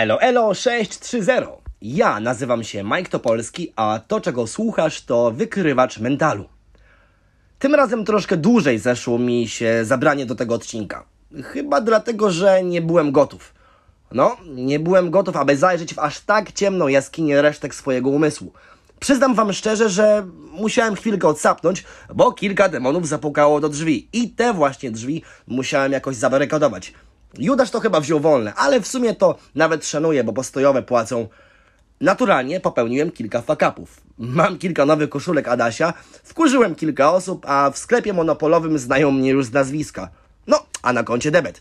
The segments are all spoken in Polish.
Elo Elo 630. Ja nazywam się Mike Topolski, a to czego słuchasz to wykrywacz mentalu. Tym razem troszkę dłużej zeszło mi się zabranie do tego odcinka. Chyba dlatego, że nie byłem gotów. No, nie byłem gotów, aby zajrzeć w aż tak ciemną jaskinię resztek swojego umysłu. Przyznam wam szczerze, że musiałem chwilkę odsapnąć, bo kilka demonów zapukało do drzwi i te właśnie drzwi musiałem jakoś zabarykadować. Judasz to chyba wziął wolne, ale w sumie to nawet szanuję, bo postojowe płacą. Naturalnie popełniłem kilka fakapów. Mam kilka nowych koszulek Adasia, wkurzyłem kilka osób, a w sklepie monopolowym znają mnie już z nazwiska. No, a na koncie debet.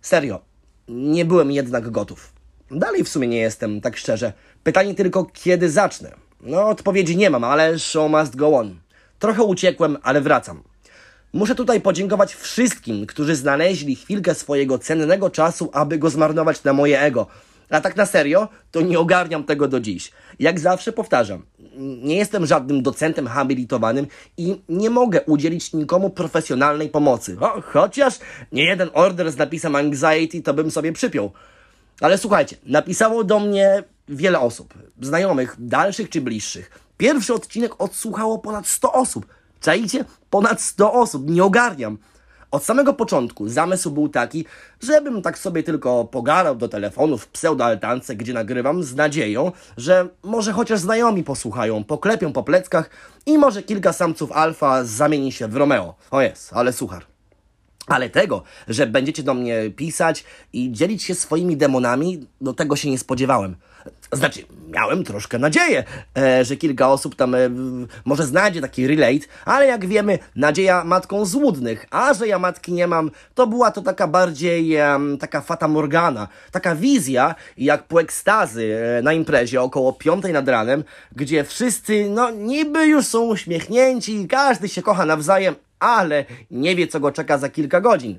Serio, nie byłem jednak gotów. Dalej w sumie nie jestem, tak szczerze. Pytanie tylko, kiedy zacznę? No, odpowiedzi nie mam, ale show must go on. Trochę uciekłem, ale wracam. Muszę tutaj podziękować wszystkim, którzy znaleźli chwilkę swojego cennego czasu, aby go zmarnować na moje ego. A tak na serio, to nie ogarniam tego do dziś. Jak zawsze powtarzam, nie jestem żadnym docentem habilitowanym i nie mogę udzielić nikomu profesjonalnej pomocy. O, chociaż nie jeden order z napisem anxiety to bym sobie przypiął. Ale słuchajcie, napisało do mnie wiele osób, znajomych, dalszych czy bliższych. Pierwszy odcinek odsłuchało ponad 100 osób. Czajcie? Ponad 100 osób, nie ogarniam. Od samego początku zamysł był taki, żebym tak sobie tylko pogarał do telefonu w pseudoaltance, gdzie nagrywam, z nadzieją, że może chociaż znajomi posłuchają, poklepią po pleckach i może kilka samców alfa zamieni się w Romeo. O jest, ale suchar. Ale tego, że będziecie do mnie pisać i dzielić się swoimi demonami, do tego się nie spodziewałem. Znaczy, miałem troszkę nadzieję, e, że kilka osób tam e, może znajdzie taki relate, ale jak wiemy, nadzieja matką złudnych, a że ja matki nie mam, to była to taka bardziej taka fata morgana, taka wizja, jak po ekstazy e, na imprezie około piątej nad ranem, gdzie wszyscy, no niby już są uśmiechnięci, każdy się kocha nawzajem, ale nie wie, co go czeka za kilka godzin.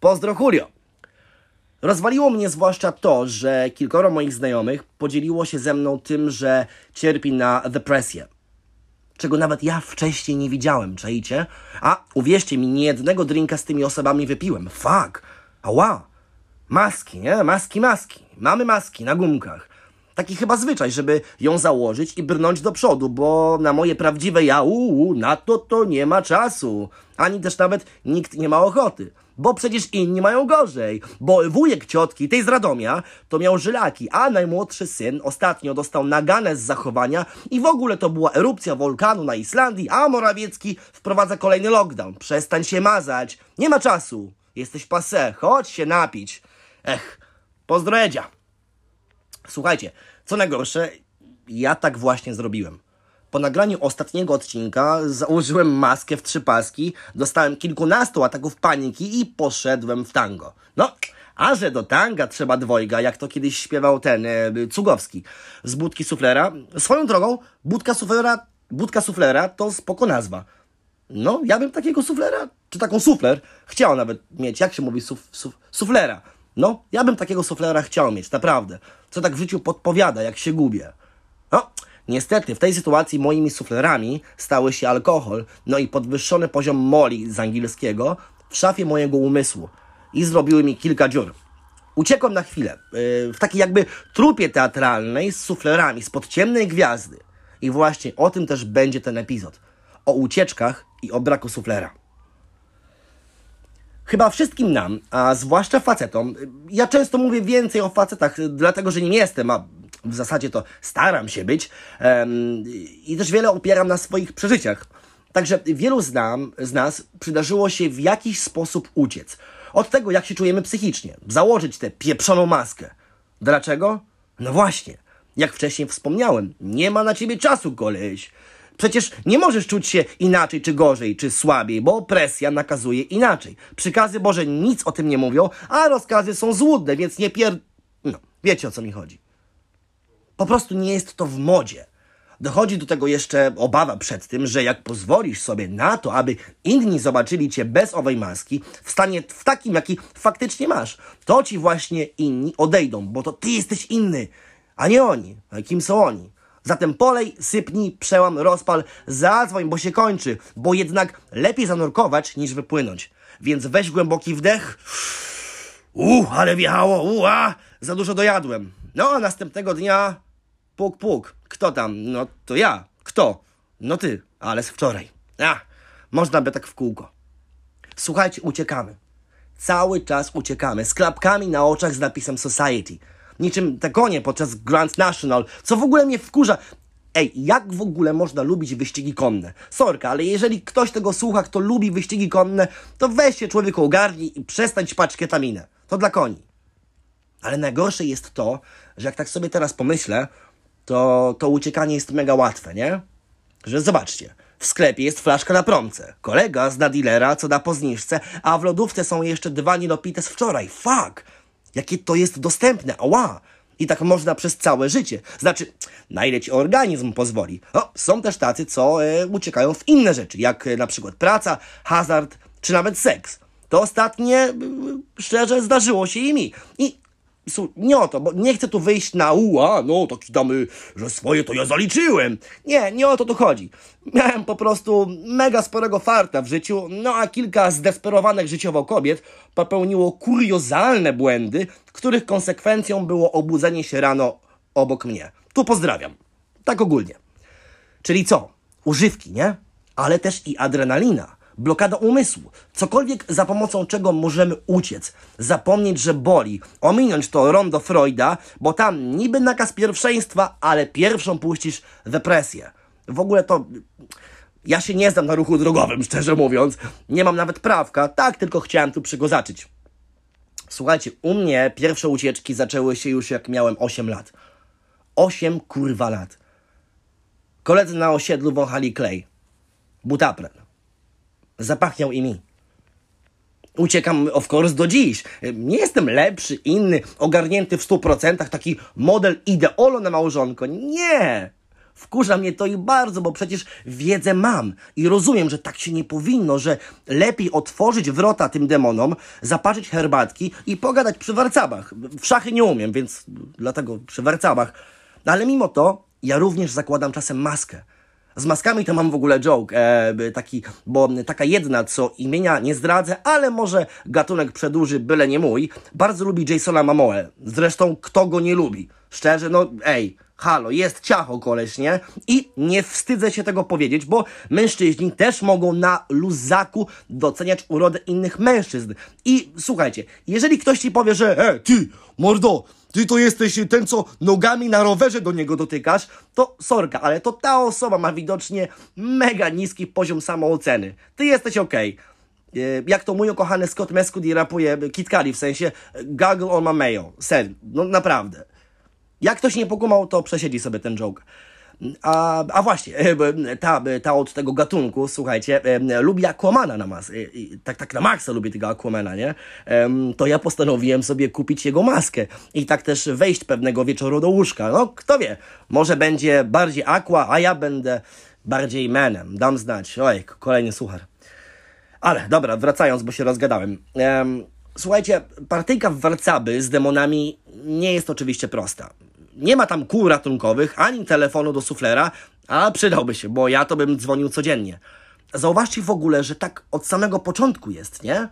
Pozdro Julio! Rozwaliło mnie zwłaszcza to, że kilkoro moich znajomych podzieliło się ze mną tym, że cierpi na depresję. Czego nawet ja wcześniej nie widziałem, czaicie? A uwierzcie mi, nie jednego drinka z tymi osobami wypiłem. Fuck! Ała! Maski, nie? Maski, maski. Mamy maski na gumkach. Taki chyba zwyczaj, żeby ją założyć i brnąć do przodu, bo na moje prawdziwe ja, na to to nie ma czasu. Ani też nawet nikt nie ma ochoty. Bo przecież inni mają gorzej. Bo wujek ciotki, tej z Radomia, to miał żylaki, a najmłodszy syn ostatnio dostał naganę z zachowania i w ogóle to była erupcja wulkanu na Islandii, a Morawiecki wprowadza kolejny lockdown. Przestań się mazać. Nie ma czasu. Jesteś pase. Chodź się napić. Ech, pozdroedzia. Słuchajcie, co najgorsze, ja tak właśnie zrobiłem. Po nagraniu ostatniego odcinka założyłem maskę w trzy paski, dostałem kilkunastu ataków paniki i poszedłem w tango. No, a że do tanga trzeba dwojga, jak to kiedyś śpiewał ten e, Cugowski z budki suflera. Swoją drogą, budka suflera, budka suflera to spoko nazwa. No, ja bym takiego suflera, czy taką sufler, chciał nawet mieć. Jak się mówi suf, suf, suflera? No, ja bym takiego suflera chciał mieć, naprawdę. Co tak w życiu podpowiada, jak się gubię. No, niestety w tej sytuacji moimi suflerami stały się alkohol, no i podwyższony poziom moli z angielskiego w szafie mojego umysłu i zrobiły mi kilka dziur. Uciekłem na chwilę, yy, w takiej jakby trupie teatralnej z suflerami spod ciemnej gwiazdy. I właśnie o tym też będzie ten epizod. O ucieczkach i o braku suflera. Chyba wszystkim nam, a zwłaszcza facetom, ja często mówię więcej o facetach, dlatego że nie jestem, a w zasadzie to staram się być um, i też wiele opieram na swoich przeżyciach. Także wielu z, nam, z nas przydarzyło się w jakiś sposób uciec. Od tego, jak się czujemy psychicznie. Założyć tę pieprzoną maskę. Dlaczego? No właśnie. Jak wcześniej wspomniałem, nie ma na ciebie czasu, koleś. Przecież nie możesz czuć się inaczej, czy gorzej, czy słabiej, bo presja nakazuje inaczej. Przykazy Boże nic o tym nie mówią, a rozkazy są złudne, więc nie pier... No, wiecie o co mi chodzi. Po prostu nie jest to w modzie. Dochodzi do tego jeszcze obawa przed tym, że jak pozwolisz sobie na to, aby inni zobaczyli cię bez owej maski, w stanie w takim, jaki faktycznie masz, to ci właśnie inni odejdą, bo to ty jesteś inny, a nie oni. A kim są oni? Zatem polej, sypnij, przełam, rozpal, zadzwoń, bo się kończy, bo jednak lepiej zanurkować niż wypłynąć. Więc weź głęboki wdech. Uuu, ale wjechało, uła, za dużo dojadłem. No, a następnego dnia puk, puk. Kto tam? No, to ja. Kto? No ty, ale z wczoraj. A, można by tak w kółko. Słuchajcie, uciekamy. Cały czas uciekamy. Z klapkami na oczach z napisem Society. Niczym te konie podczas Grand National, co w ogóle mnie wkurza. Ej, jak w ogóle można lubić wyścigi konne? Sorka, ale jeżeli ktoś tego słucha, kto lubi wyścigi konne, to weź się człowieku ogarnij i przestań ćpać ketaminę. To dla koni. Ale najgorsze jest to, że jak tak sobie teraz pomyślę, to to uciekanie jest mega łatwe, nie? Że zobaczcie, w sklepie jest flaszka na promce. Kolega zna dealera, co da po zniżce, a w lodówce są jeszcze dwa nilopite z wczoraj. Fuck! Jakie to jest dostępne, ała! I tak można przez całe życie. Znaczy, na ile ci organizm pozwoli. O, są też tacy, co e, uciekają w inne rzeczy, jak e, na przykład praca, hazard, czy nawet seks. To ostatnie, e, szczerze, zdarzyło się i mi. I Su, nie o to, bo nie chcę tu wyjść na uła, no taki damy, że swoje to ja zaliczyłem. Nie, nie o to tu chodzi. Miałem po prostu mega sporego farta w życiu, no a kilka zdesperowanych życiowo kobiet popełniło kuriozalne błędy, których konsekwencją było obudzenie się rano obok mnie. Tu pozdrawiam. Tak ogólnie. Czyli co? Używki, nie? Ale też i adrenalina blokada umysłu, cokolwiek za pomocą czego możemy uciec, zapomnieć, że boli, ominąć to rondo Freuda, bo tam niby nakaz pierwszeństwa, ale pierwszą puścisz depresję. W ogóle to... Ja się nie znam na ruchu drogowym, szczerze mówiąc. Nie mam nawet prawka, tak tylko chciałem tu przygozaczyć. Słuchajcie, u mnie pierwsze ucieczki zaczęły się już jak miałem 8 lat. 8 kurwa lat. Koledzy na osiedlu wąchali klej. Butapren zapachniał i mi. Uciekam, of course, do dziś. Nie jestem lepszy, inny, ogarnięty w stu procentach, taki model ideolo na małżonko. Nie! Wkurza mnie to i bardzo, bo przecież wiedzę mam i rozumiem, że tak się nie powinno, że lepiej otworzyć wrota tym demonom, zaparzyć herbatki i pogadać przy warcabach. W szachy nie umiem, więc dlatego przy warcabach. Ale mimo to ja również zakładam czasem maskę z maskami to mam w ogóle joke, e, taki, bo taka jedna, co imienia nie zdradzę, ale może gatunek przedłuży, byle nie mój, bardzo lubi Jasona Mamoe. Zresztą kto go nie lubi? Szczerze, no ej, halo, jest ciacho koleś, nie? I nie wstydzę się tego powiedzieć, bo mężczyźni też mogą na luzaku doceniać urodę innych mężczyzn. I słuchajcie, jeżeli ktoś ci powie, że e, ty, mordo, ty to jesteś ten, co nogami na rowerze do niego dotykasz, to sorka, ale to ta osoba ma widocznie mega niski poziom samooceny. Ty jesteś okej. Okay. E, jak to mój ukochany Scott Mescudi rapuje Cudi, w sensie gaggle on my mayo. Serio, no naprawdę. Jak ktoś nie pokumał, to przesiedzi sobie ten joke. A, a właśnie, e, ta, ta od tego gatunku, słuchajcie, e, lubi Aquamana na mas, e, tak, tak na maksa lubi tego Aquamana, nie? To ja postanowiłem sobie kupić jego maskę i tak też wejść pewnego wieczoru do łóżka. No, kto wie, może będzie bardziej Aqua, a ja będę bardziej Manem. Dam znać. Oj, kolejny suchar. Ale, dobra, wracając, bo się rozgadałem. Słuchajcie, partyjka w Warcaby z demonami nie jest oczywiście prosta nie ma tam kół ratunkowych, ani telefonu do suflera, a przydałby się, bo ja to bym dzwonił codziennie. Zauważcie w ogóle, że tak od samego początku jest, nie?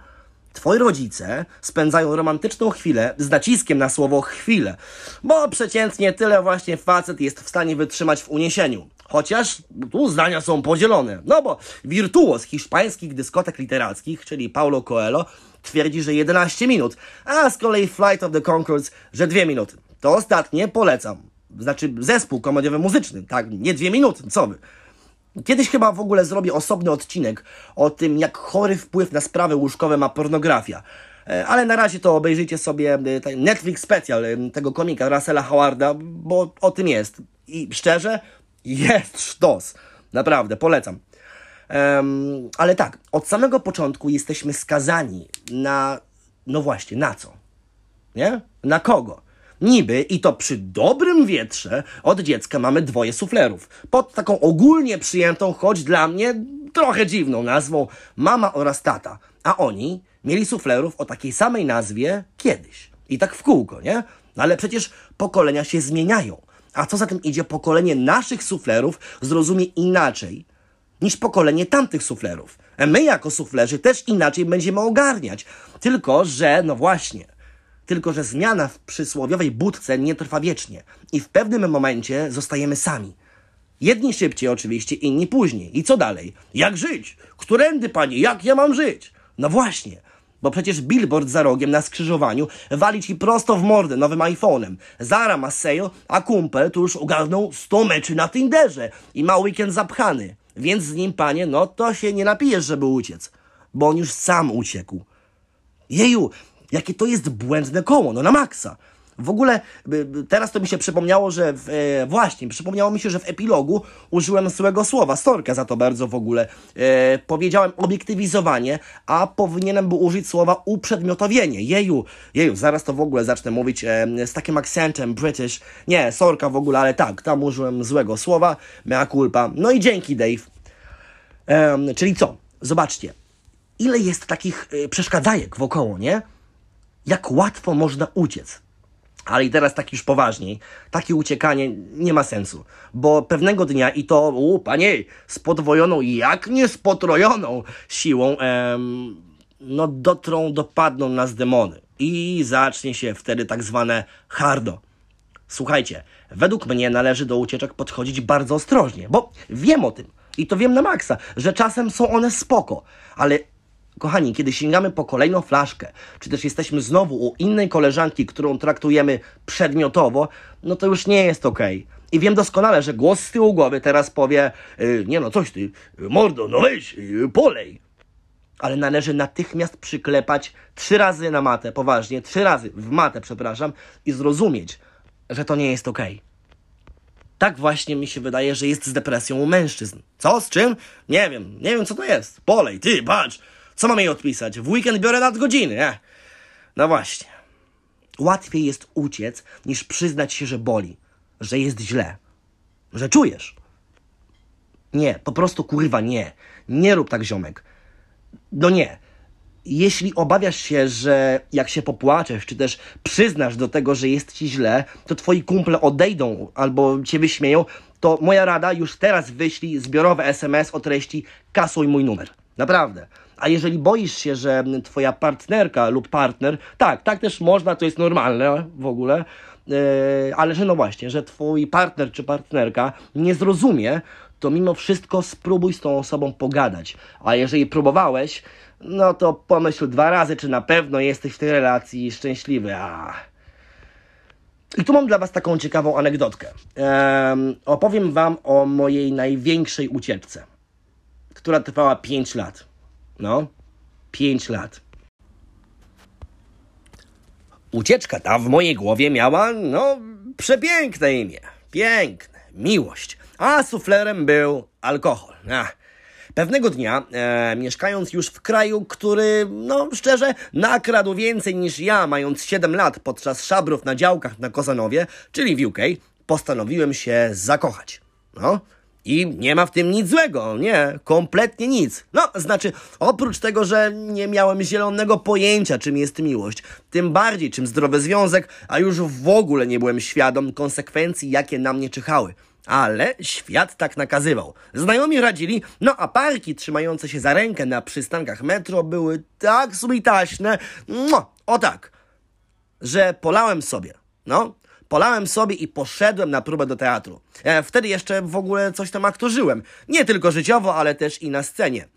Twoi rodzice spędzają romantyczną chwilę z naciskiem na słowo chwilę, bo przeciętnie tyle właśnie facet jest w stanie wytrzymać w uniesieniu. Chociaż tu zdania są podzielone. No bo wirtuoz hiszpańskich dyskotek literackich, czyli Paulo Coelho, twierdzi, że 11 minut, a z kolei Flight of the Conchords, że 2 minuty. To ostatnie polecam. Znaczy zespół komediowy muzyczny, tak? Nie dwie minuty, co wy. Kiedyś chyba w ogóle zrobię osobny odcinek o tym, jak chory wpływ na sprawy łóżkowe ma pornografia. E, ale na razie to obejrzyjcie sobie e, Netflix specjal e, tego komika Russella Howarda, bo o tym jest. I szczerze, jest sztos. Naprawdę, polecam. Um, ale tak, od samego początku jesteśmy skazani na. No właśnie, na co? Nie? Na kogo? Niby, i to przy dobrym wietrze, od dziecka mamy dwoje suflerów. Pod taką ogólnie przyjętą, choć dla mnie trochę dziwną nazwą mama oraz tata. A oni mieli suflerów o takiej samej nazwie kiedyś. I tak w kółko, nie? No ale przecież pokolenia się zmieniają. A co za tym idzie, pokolenie naszych suflerów zrozumie inaczej niż pokolenie tamtych suflerów. My jako suflerzy też inaczej będziemy ogarniać. Tylko, że, no właśnie, Tylko, że zmiana w przysłowiowej budce nie trwa wiecznie i w pewnym momencie zostajemy sami. Jedni szybciej oczywiście, inni później. I co dalej? Jak żyć? Którędy, panie? Jak ja mam żyć? No właśnie, bo przecież billboard za rogiem na skrzyżowaniu wali ci prosto w mordę nowym iPhone'em. Zara ma sale, a kumpel tu już ogarnął 100 meczy na Tinderze i ma weekend zapchany. Więc z nim, panie, no to się nie napijesz, żeby uciec. Bo on już sam uciekł. Jeju, jakie to jest błędne koło, no na maksa. W ogóle teraz to mi się przypomniało, że w, e, właśnie, przypomniało mi się, że w epilogu użyłem złego słowa, storkę za to bardzo w ogóle. E, powiedziałem obiektywizowanie, a powinienem był użyć słowa uprzedmiotowienie. Jeju, jeju, zaraz to w ogóle zacznę mówić e, z takim akcentem British. Nie, sorka w ogóle, ale tak, tam użyłem złego słowa, mea culpa. No i dzięki Dave. Czyli co? Zobaczcie, ile jest takich e, przeszkadzajek wokoło, nie? Jak łatwo można uciec. Ale i teraz tak już poważniej, takie uciekanie nie ma sensu, bo pewnego dnia i to, u panie, z podwojoną, jak nie z potrojoną siłą, em, no dotrą, dopadną nas demony i zacznie się wtedy tak zwane hardo. Słuchajcie, według mnie należy do ucieczek podchodzić bardzo ostrożnie, bo wiem o tym i to wiem na maksa, że czasem są one spoko, ale Kochani, kiedy sięgamy po kolejną flaszkę, czy też jesteśmy znowu u innej koleżanki, którą traktujemy przedmiotowo, no to już nie jest okej. Okay. I wiem doskonale, że głos z tyłu głowy teraz powie, yy, nie no, coś ty, mordo, no weź, yy, polej. Ale należy natychmiast przyklepać trzy razy na matę, poważnie, trzy razy w matę, przepraszam, i zrozumieć, że to nie jest okej. Okay. Tak właśnie mi się wydaje, że jest z depresją u mężczyzn. Co? Z czym? Nie wiem. Nie wiem, co to jest. Polej, ty, patrz. Co mam jej odpisać? W weekend biorę nadgodziny, nie? No właśnie. Łatwiej jest uciec, niż przyznać się, że boli, że jest źle, że czujesz. Nie, po prostu kurwa nie. Nie rób tak, ziomek. No nie. Jeśli obawiasz się, że jak się popłaczesz, czy też przyznasz do tego, że jest ci źle, to twoi kumple odejdą albo cię wyśmieją, to moja rada już teraz wyślij zbiorowe SMS o treści kasuj mój numer. Naprawdę. A jeżeli boisz się, że twoja partnerka lub partner, tak, tak też można, to jest normalne w ogóle, yy, ale że no właśnie, że twój partner czy partnerka nie zrozumie, to mimo wszystko spróbuj z tą osobą pogadać. A jeżeli próbowałeś, no to pomyśl dwa razy, czy na pewno jesteś w tej relacji szczęśliwy. A. I tu mam dla Was taką ciekawą anegdotkę. Ehm, opowiem Wam o mojej największej ucieczce, która trwała 5 lat. No, pięć lat. Ucieczka ta w mojej głowie miała, no, przepiękne imię. Piękne. Miłość. A suflerem był alkohol. Ach. Pewnego dnia, e, mieszkając już w kraju, który, no szczerze, nakradł więcej niż ja, mając 7 lat podczas szabrów na działkach na Kozanowie, czyli w UK, postanowiłem się zakochać. No, i nie ma w tym nic złego, nie, kompletnie nic. No, znaczy, oprócz tego, że nie miałem zielonego pojęcia, czym jest miłość, tym bardziej czym zdrowy związek, a już w ogóle nie byłem świadom konsekwencji, jakie na mnie czyhały. Ale świat tak nakazywał. Znajomi radzili, no a parki trzymające się za rękę na przystankach metro były tak subitaśne, no, o tak, że polałem sobie, no, Polałem sobie i poszedłem na próbę do teatru. E, wtedy jeszcze w ogóle coś tam aktorzyłem. Nie tylko życiowo, ale też i na scenie.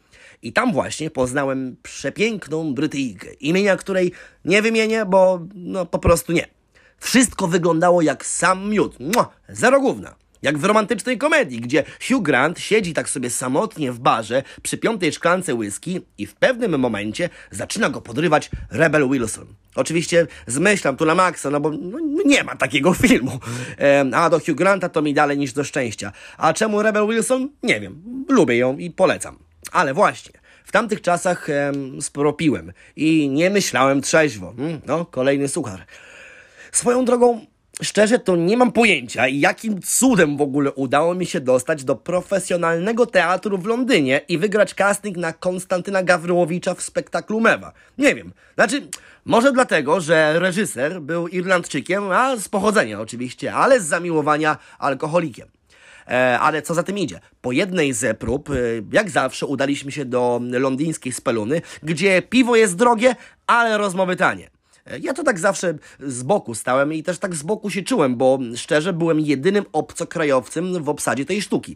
I tam właśnie poznałem przepiękną Brytyjkę, imienia której nie wymienię, bo no po prostu nie. Wszystko wyglądało jak sam miód. Mua, zero gówna. Jak w romantycznej komedii, gdzie Hugh Grant siedzi tak sobie samotnie w barze przy piątej szklance whisky i w pewnym momencie zaczyna go podrywać Rebel Wilson. Oczywiście zmyślam tu na maksa, no bo no, nie ma takiego filmu. A do Hugh Granta to mi dalej niż do szczęścia. A czemu Rebel Wilson? Nie wiem. Lubię ją i polecam. Ale właśnie, w tamtych czasach e, sporo piłem i nie myślałem trzeźwo. Hmm, no, kolejny suchar. Swoją drogą, Szczerze to nie mam pojęcia, jakim cudem w ogóle udało mi się dostać do profesjonalnego teatru w Londynie i wygrać casting na Konstantyna Gawryłowicza w spektaklu Mewa. Nie wiem. Znaczy, może dlatego, że reżyser był Irlandczykiem, a z pochodzenia oczywiście, ale z zamiłowania alkoholikiem. E, ale co za tym idzie? Po jednej z prób, e, jak zawsze, udaliśmy się do londyńskiej speluny, gdzie piwo jest drogie, ale rozmowy tanie. Ja to tak zawsze z boku stałem i też tak z boku się czułem, bo szczerze byłem jedynym obcokrajowcem w obsadzie tej sztuki.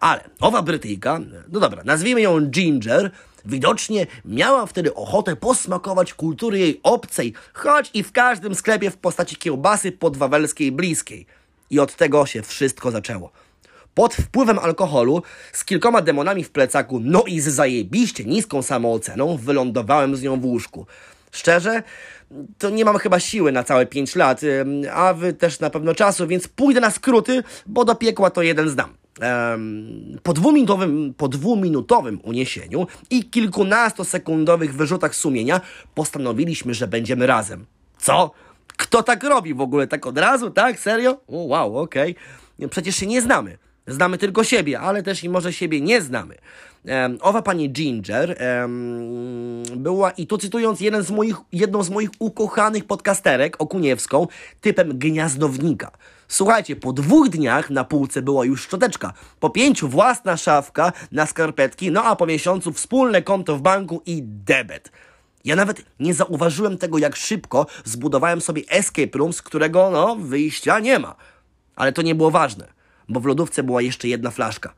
Ale owa Brytyjka, no dobra, nazwijmy ją Ginger, widocznie miała wtedy ochotę posmakować kultury jej obcej, choć i w każdym sklepie w postaci kiełbasy podwawelskiej bliskiej. I od tego się wszystko zaczęło. Pod wpływem alkoholu, z kilkoma demonami w plecaku, no i z zajebiście niską samooceną, wylądowałem z nią w łóżku. Szczerze, to nie mam chyba siły na całe 5 lat, a wy też na pewno czasu, więc pójdę na skróty, bo do piekła to jeden zdam. Em, Po dwuminutowym, po dwuminutowym uniesieniu i kilkunastosekundowych wyrzutach sumienia postanowiliśmy, że będziemy razem. Co? Kto tak robi w ogóle? Tak od razu? Tak? Serio? O, wow, okej. Przecież się nie znamy. Znamy tylko siebie, ale też i może siebie nie znamy. Owa pani Ginger była, i tu cytując jeden z moich, jedną z moich ukochanych podcasterek, Okuniewską, typem gniazdownika. Słuchajcie, po dwóch dniach na półce była już szczoteczka, po pięciu własna szafka na skarpetki, no a po miesiącu wspólne konto w banku i debet. Ja nawet nie zauważyłem tego, jak szybko zbudowałem sobie escape room, z którego, no, wyjścia nie ma. Ale to nie było ważne, bo w lodówce była jeszcze jedna flaszka.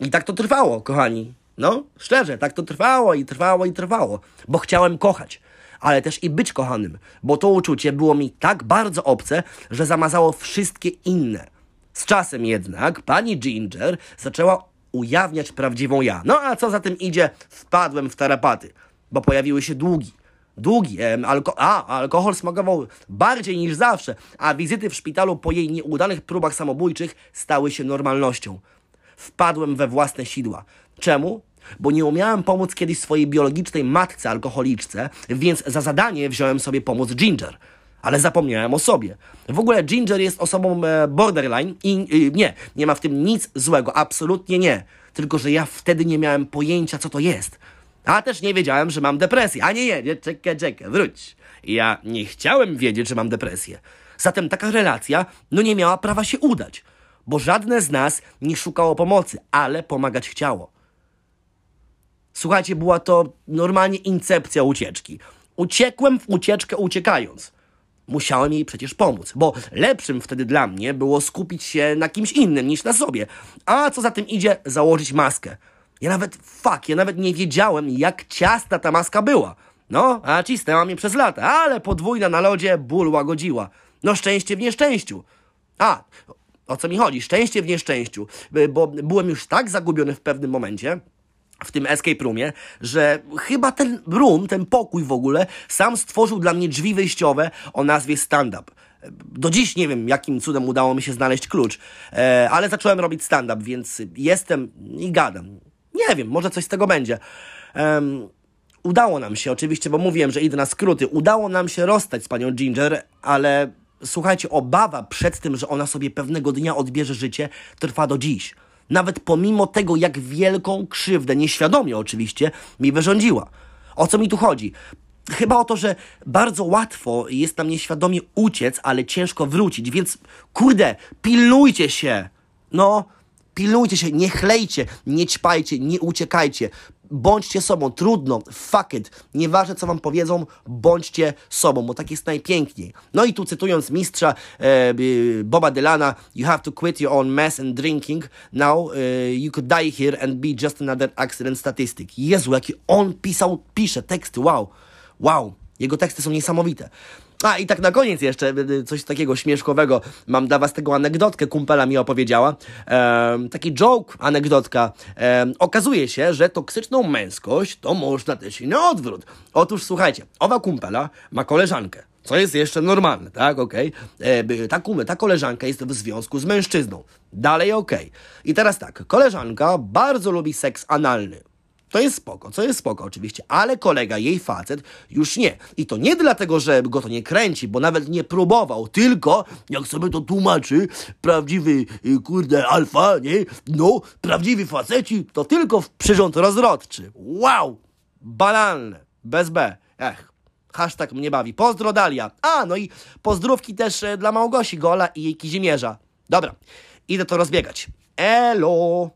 I tak to trwało, kochani. No, szczerze, tak to trwało i trwało i trwało, bo chciałem kochać, ale też i być kochanym, bo to uczucie było mi tak bardzo obce, że zamazało wszystkie inne. Z czasem jednak pani Ginger zaczęła ujawniać prawdziwą ja. No a co za tym idzie, wpadłem w tarapaty, bo pojawiły się długi. Długi, em, alko a, alkohol smakował bardziej niż zawsze, a wizyty w szpitalu po jej nieudanych próbach samobójczych stały się normalnością. Wpadłem we własne sidła. Czemu? Bo nie umiałem pomóc kiedyś swojej biologicznej matce alkoholiczce, więc za zadanie wziąłem sobie pomóc Ginger. Ale zapomniałem o sobie. W ogóle Ginger jest osobą e, borderline i y, nie, nie ma w tym nic złego, absolutnie nie. Tylko, że ja wtedy nie miałem pojęcia, co to jest. A też nie wiedziałem, że mam depresję. A nie, nie, nie, czekaj, czekaj, wróć. Ja nie chciałem wiedzieć, że mam depresję. Zatem taka relacja, no nie miała prawa się udać. Bo żadne z nas nie szukało pomocy, ale pomagać chciało. Słuchajcie, była to normalnie incepcja ucieczki. Uciekłem w ucieczkę uciekając. Musiałem jej przecież pomóc, bo lepszym wtedy dla mnie było skupić się na kimś innym niż na sobie. A co za tym idzie, założyć maskę. Ja nawet, fuck, ja nawet nie wiedziałem, jak ciasta ta maska była. No, a cisnęła mnie przez lata, ale podwójna na lodzie ból łagodziła. No szczęście w nieszczęściu. A, o co mi chodzi? Szczęście w nieszczęściu, bo byłem już tak zagubiony w pewnym momencie, w tym escape roomie, że chyba ten room, ten pokój w ogóle, sam stworzył dla mnie drzwi wyjściowe o nazwie stand-up. Do dziś nie wiem, jakim cudem udało mi się znaleźć klucz, e, ale zacząłem robić stand-up, więc jestem i gadam. Nie wiem, może coś z tego będzie. Udało nam się, oczywiście, bo mówiłem, że idę na skróty, udało nam się rozstać z panią Ginger, ale słuchajcie, obawa przed tym, że ona sobie pewnego dnia odbierze życie, trwa do dziś. Nawet pomimo tego, jak wielką krzywdę, nieświadomie oczywiście, mi wyrządziła. O co mi tu chodzi? Chyba o to, że bardzo łatwo jest nam nieświadomie uciec, ale ciężko wrócić, więc kurde, pilnujcie się. No, pilnujcie się, nie chlejcie, nie ćpajcie, nie uciekajcie. Bądźcie sobą, trudno, fuck it. Nieważne co wam powiedzą, bądźcie sobą, bo tak jest najpiękniej. No i tu cytując mistrza e, Boba Dylana, you have to quit your own mess and drinking. Now e, you could die here and be just another accident statistic. Jezu, jaki on pisał, pisze teksty, wow, wow. Jego teksty są niesamowite. A i tak na koniec jeszcze y, coś takiego śmieszkowego. Mam dla was tego anegdotkę, kumpela mi opowiedziała. Ehm, taki joke, anegdotka. Ehm, okazuje się, że toksyczną męskość to można też i na odwrót. Otóż słuchajcie, owa kumpela ma koleżankę. Co jest jeszcze normalne, tak? Okej. Okay. Ta, ta koleżanka jest w związku z mężczyzną. Dalej okej. I teraz tak, koleżanka bardzo lubi seks analny. To jest spoko, co jest spoko oczywiście, ale kolega, jej facet, już nie. I to nie dlatego, że go to nie kręci, bo nawet nie próbował, tylko, jak sobie to tłumaczy, prawdziwy, y, kurde, alfa, nie? No, prawdziwi faceci to tylko w przyrząd rozrodczy. Wow! Banalne. Bez B. Ech. Hashtag mnie bawi. Pozdro Dalia. A, no i pozdrówki też e, dla Małgosi Gola i jej Kizimierza. Dobra, idę to rozbiegać. Elo!